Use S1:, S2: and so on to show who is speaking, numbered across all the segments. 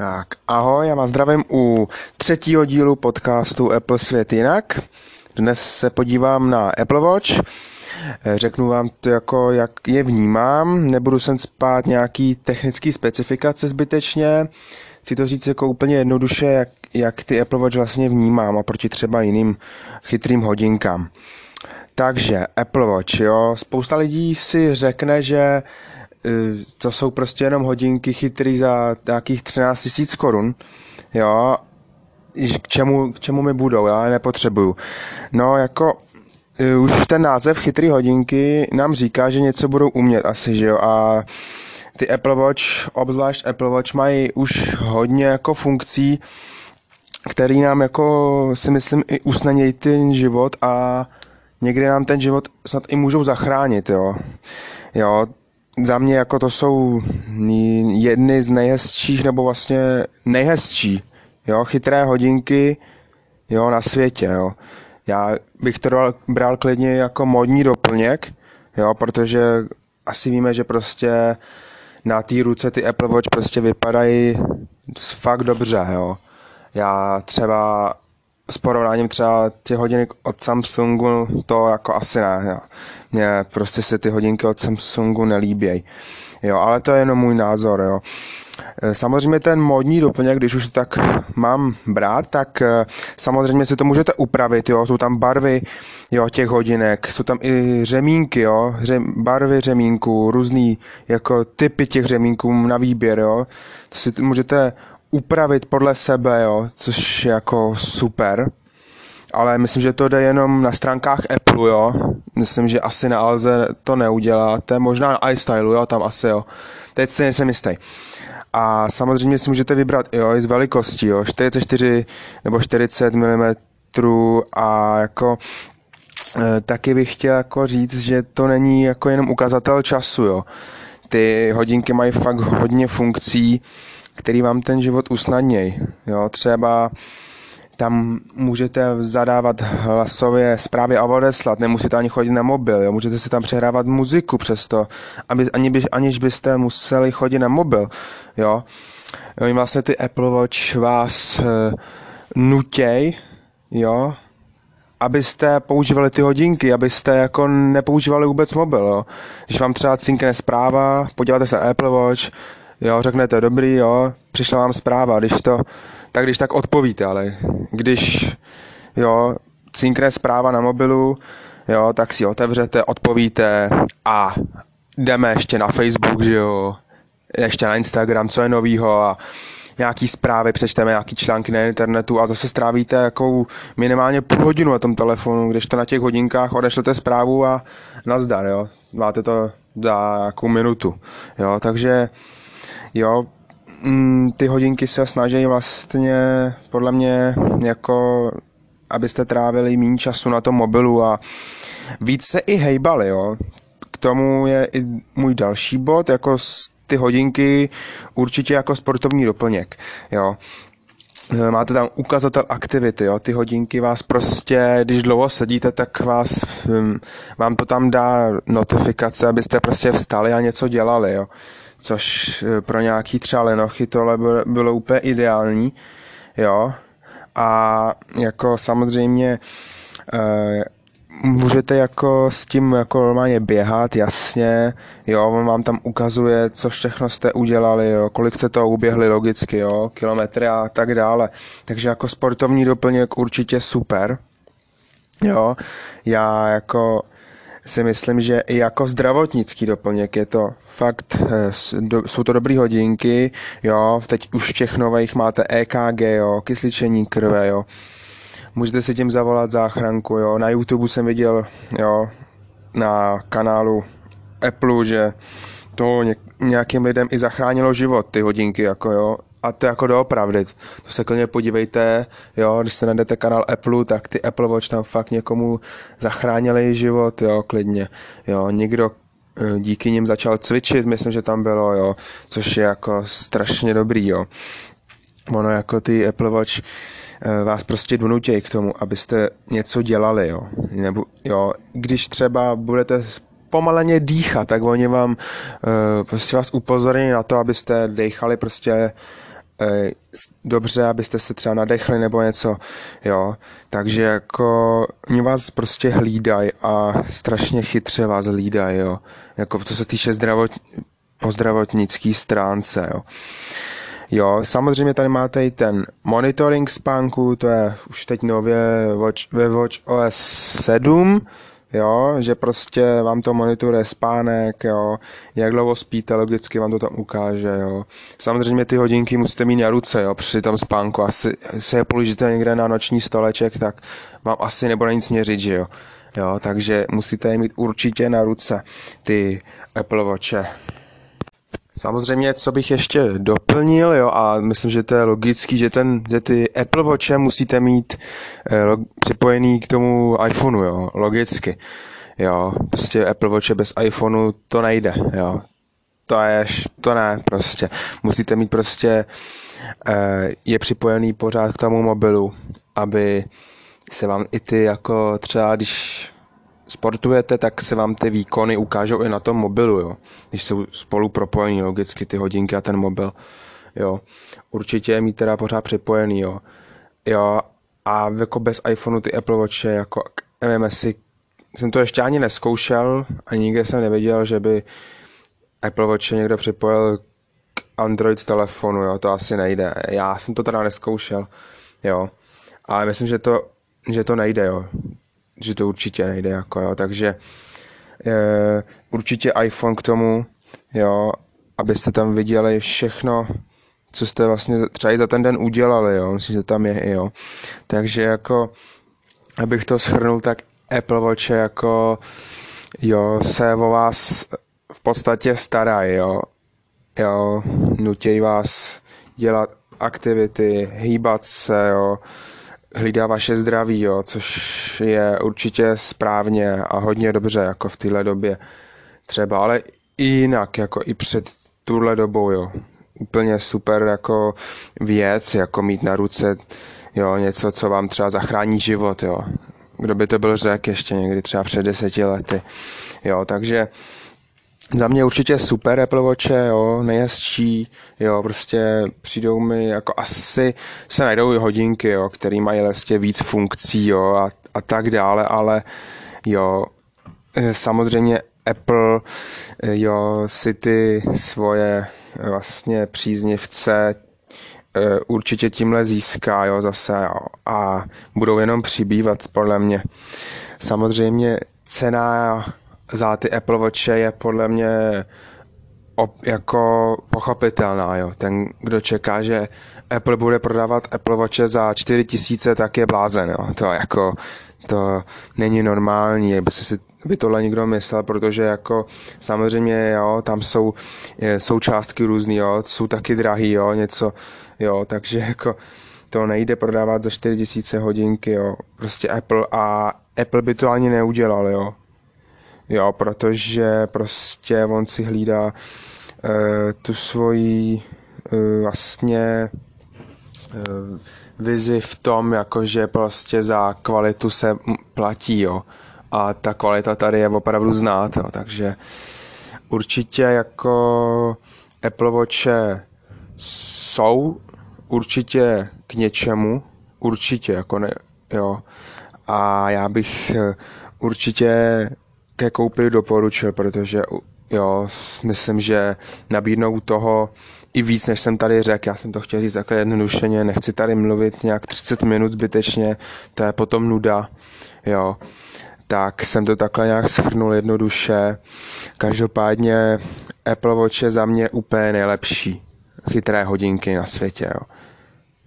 S1: Tak, ahoj, já vás zdravím u třetího dílu podcastu Apple Svět jinak. Dnes se podívám na Apple Watch. Řeknu vám to jako, jak je vnímám. Nebudu sem spát nějaký technický specifikace zbytečně. Chci to říct jako úplně jednoduše, jak, jak ty Apple Watch vlastně vnímám oproti třeba jiným chytrým hodinkám. Takže Apple Watch, jo. Spousta lidí si řekne, že Eh, to jsou prostě jenom hodinky chytrý za nějakých 13 tisíc korun, jo, k čemu, k čemu mi budou, já je nepotřebuju. No, jako eh, už ten název chytrý hodinky nám říká, že něco budou umět asi, že jo, a ty Apple Watch, obzvlášť Apple Watch, mají už hodně jako funkcí, který nám jako si myslím i usnadějí ten život a někdy nám ten život snad i můžou zachránit, jo. Jo, za mě jako to jsou jedny z nejhezčích, nebo vlastně nejhezčí, jo, chytré hodinky, jo, na světě, jo. Já bych to bral klidně jako modní doplněk, jo, protože asi víme, že prostě na té ruce ty Apple Watch prostě vypadají fakt dobře, jo. Já třeba s porovnáním třeba těch hodinek od Samsungu, to jako asi ne. Jo. Mně prostě se ty hodinky od Samsungu nelíbějí. Jo, ale to je jenom můj názor, jo. E, samozřejmě ten módní doplněk, když už tak mám brát, tak e, samozřejmě si to můžete upravit, jo. Jsou tam barvy, jo, těch hodinek, jsou tam i řemínky, jo, Ře, barvy řemínků, různý jako typy těch řemínků na výběr, jo. To si můžete upravit podle sebe, jo, což je jako super. Ale myslím, že to jde jenom na stránkách Apple, jo. Myslím, že asi na Alze to neuděláte, možná na iStylu, jo, tam asi, jo. Teď si nejsem jistý. A samozřejmě si můžete vybrat, jo, i z velikosti, jo, 44 nebo 40 mm a jako e, taky bych chtěl jako říct, že to není jako jenom ukazatel času, jo. Ty hodinky mají fakt hodně funkcí, který vám ten život usnadněj. Jo, třeba tam můžete zadávat hlasově zprávy a odeslat, nemusíte ani chodit na mobil, jo? můžete si tam přehrávat muziku přesto, aby, ani, aniž byste museli chodit na mobil. Jo? Oni vlastně ty Apple Watch vás e, nutěj, jo, abyste používali ty hodinky, abyste jako nepoužívali vůbec mobil, jo. Když vám třeba cinkne zpráva, podíváte se na Apple Watch, jo, řeknete dobrý, jo, přišla vám zpráva, když to, tak když tak odpovíte, ale když, jo, cinkne zpráva na mobilu, jo, tak si otevřete, odpovíte a jdeme ještě na Facebook, že jo, ještě na Instagram, co je novýho a nějaký zprávy, přečteme nějaký články na internetu a zase strávíte jako minimálně půl hodinu na tom telefonu, když to na těch hodinkách odešlete zprávu a nazdar, jo. Máte to za nějakou minutu, jo, takže jo, mm, ty hodinky se snaží vlastně podle mě jako abyste trávili méně času na tom mobilu a víc se i hejbali, jo. K tomu je i můj další bod, jako ty hodinky určitě jako sportovní doplněk, jo. Máte tam ukazatel aktivity, jo? ty hodinky vás prostě, když dlouho sedíte, tak vás, hm, vám to tam dá notifikace, abyste prostě vstali a něco dělali, jo což eh, pro nějaký třeba lenochy tohle bylo, bylo úplně ideální, jo. A jako samozřejmě e, můžete jako s tím jako normálně běhat, jasně, jo, on vám tam ukazuje, co všechno jste udělali, jo, kolik jste to uběhli logicky, jo, kilometry a tak dále. Takže jako sportovní doplněk určitě super, jo. Já jako si myslím, že i jako zdravotnický doplněk je to fakt, eh, jsou to dobrý hodinky, jo, teď už v těch nových máte EKG, jo, kysličení krve, jo, můžete si tím zavolat záchranku, jo, na YouTube jsem viděl, jo, na kanálu Apple, že to nějakým lidem i zachránilo život, ty hodinky, jako jo, a to jako doopravdy. To se klidně podívejte, jo, když se najdete kanál Apple, tak ty Apple Watch tam fakt někomu zachránili život, jo, klidně. Jo, někdo eh, díky nim začal cvičit, myslím, že tam bylo, jo, což je jako strašně dobrý, jo. Ono jako ty Apple Watch eh, vás prostě donutějí k tomu, abyste něco dělali, jo. Nebo, jo, když třeba budete pomaleně dýchat, tak oni vám uh, prostě vás upozorní na to, abyste dechali prostě dobře, abyste se třeba nadechli nebo něco, jo. Takže jako oni vás prostě hlídají a strašně chytře vás hlídají, jo. Jako co se týče zdravot, po zdravotnické stránce, jo. Jo, samozřejmě tady máte i ten monitoring spánku, to je už teď nově Watch, ve Watch OS 7, jo, že prostě vám to monitoruje spánek, jo, jak dlouho spíte, logicky vám to tam ukáže, jo. Samozřejmě ty hodinky musíte mít na ruce, jo, při tom spánku, asi se je položíte někde na noční stoleček, tak vám asi nebude nic měřit, že jo. Jo, takže musíte je mít určitě na ruce, ty Apple Watche. Samozřejmě, co bych ještě doplnil, jo, a myslím, že to je logický, že, ten, že ty Apple Watche musíte mít eh, připojený k tomu iPhoneu, jo, logicky. Jo, prostě Apple Watche bez iPhoneu to nejde, jo. To je, to ne, prostě. Musíte mít prostě, eh, je připojený pořád k tomu mobilu, aby se vám i ty jako třeba, když sportujete, tak se vám ty výkony ukážou i na tom mobilu, jo. Když jsou spolu propojení logicky ty hodinky a ten mobil, jo. Určitě je mít teda pořád připojený, jo. Jo, a jako bez iPhoneu ty Apple Watche, jako MMSy, jsem to ještě ani neskoušel a nikde jsem nevěděl, že by Apple Watch někdo připojil k Android telefonu, jo, to asi nejde. Já jsem to teda neskoušel, jo. Ale myslím, že to, že to nejde, jo že to určitě nejde, jako jo, takže e, určitě iPhone k tomu, jo, abyste tam viděli všechno, co jste vlastně třeba i za ten den udělali, jo, myslím, že tam je, jo. Takže jako, abych to shrnul, tak Apple Watch jako, jo, se o vás v podstatě starají, jo, jo, nutějí vás dělat aktivity, hýbat se, jo, hlídá vaše zdraví, jo, což je určitě správně a hodně dobře jako v téhle době třeba, ale i jinak, jako i před tuhle dobou, jo. Úplně super jako věc, jako mít na ruce jo, něco, co vám třeba zachrání život, jo. Kdo by to byl řek ještě někdy třeba před deseti lety, jo, takže za mě určitě super Apple Watche, jo, nejhezčí, jo, prostě přijdou mi, jako asi se najdou i hodinky, jo, který mají vlastně víc funkcí, jo, a, a tak dále, ale jo, eh, samozřejmě Apple, eh, jo, si ty svoje eh, vlastně příznivce určitě tímhle získá, jo, zase, jo, a budou jenom přibývat, podle mě. Samozřejmě cena za ty Apple Watche je podle mě op, jako pochopitelná. Jo. Ten, kdo čeká, že Apple bude prodávat Apple Watche za 4000, tak je blázen. Jo. To jako to není normální, aby si by tohle někdo myslel, protože jako samozřejmě, jo, tam jsou součástky různý, jo, jsou taky drahý, jo, něco, jo, takže jako to nejde prodávat za 4000 hodinky, jo, prostě Apple a Apple by to ani neudělal, jo, jo, protože prostě on si hlídá uh, tu svoji uh, vlastně uh, vizi v tom, jakože prostě za kvalitu se platí, jo. A ta kvalita tady je opravdu znát, jo. takže určitě jako Apple Watche jsou určitě k něčemu, určitě, jako ne, jo. A já bych určitě ke koupi doporučil, protože jo, myslím, že nabídnou toho i víc, než jsem tady řekl. Já jsem to chtěl říct takhle jednodušeně, nechci tady mluvit nějak 30 minut zbytečně, to je potom nuda, jo. Tak jsem to takhle nějak schrnul jednoduše. Každopádně Apple Watch je za mě úplně nejlepší chytré hodinky na světě, jo.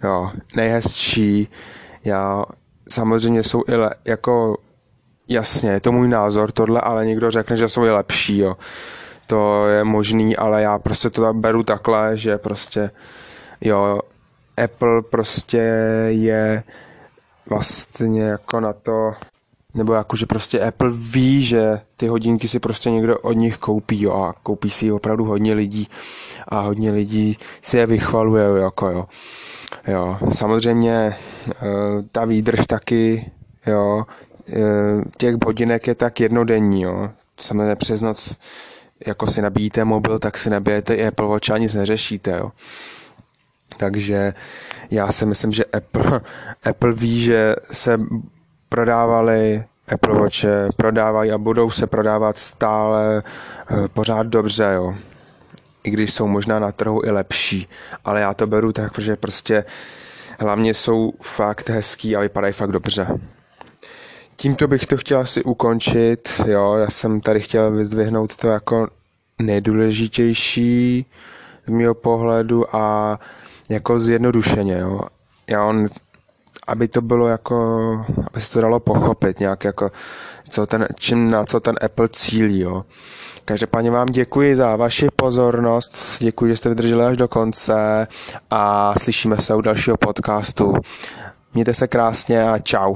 S1: Jo, nejhezčí, já samozřejmě jsou i le, jako Jasně, je to můj názor tohle, ale někdo řekne, že jsou lepší, jo. To je možný, ale já prostě to beru takhle, že prostě, jo, Apple prostě je vlastně jako na to, nebo jako, že prostě Apple ví, že ty hodinky si prostě někdo od nich koupí, jo, a koupí si opravdu hodně lidí a hodně lidí si je vychvaluje, jako jo. Jo, samozřejmě eh, ta výdrž taky, jo, těch hodinek je tak jednodenní, jo. Samozřejmě přes noc, jako si nabíjíte mobil, tak si nabijete i Apple Watch a nic neřešíte, jo. Takže já si myslím, že Apple, Apple ví, že se prodávali Apple Watche, prodávají a budou se prodávat stále eh, pořád dobře, jo. I když jsou možná na trhu i lepší, ale já to beru tak, že prostě hlavně jsou fakt hezký a vypadají fakt dobře. Tímto bych to chtěl asi ukončit, jo, já jsem tady chtěl vyzdvihnout to jako nejdůležitější z mého pohledu a jako zjednodušeně, jo. Já on, aby to bylo jako, aby se to dalo pochopit nějak jako, co ten, čím, na co ten Apple cílí, jo. Každopádně vám děkuji za vaši pozornost, děkuji, že jste vydrželi až do konce a slyšíme se u dalšího podcastu. Mějte se krásně a čau.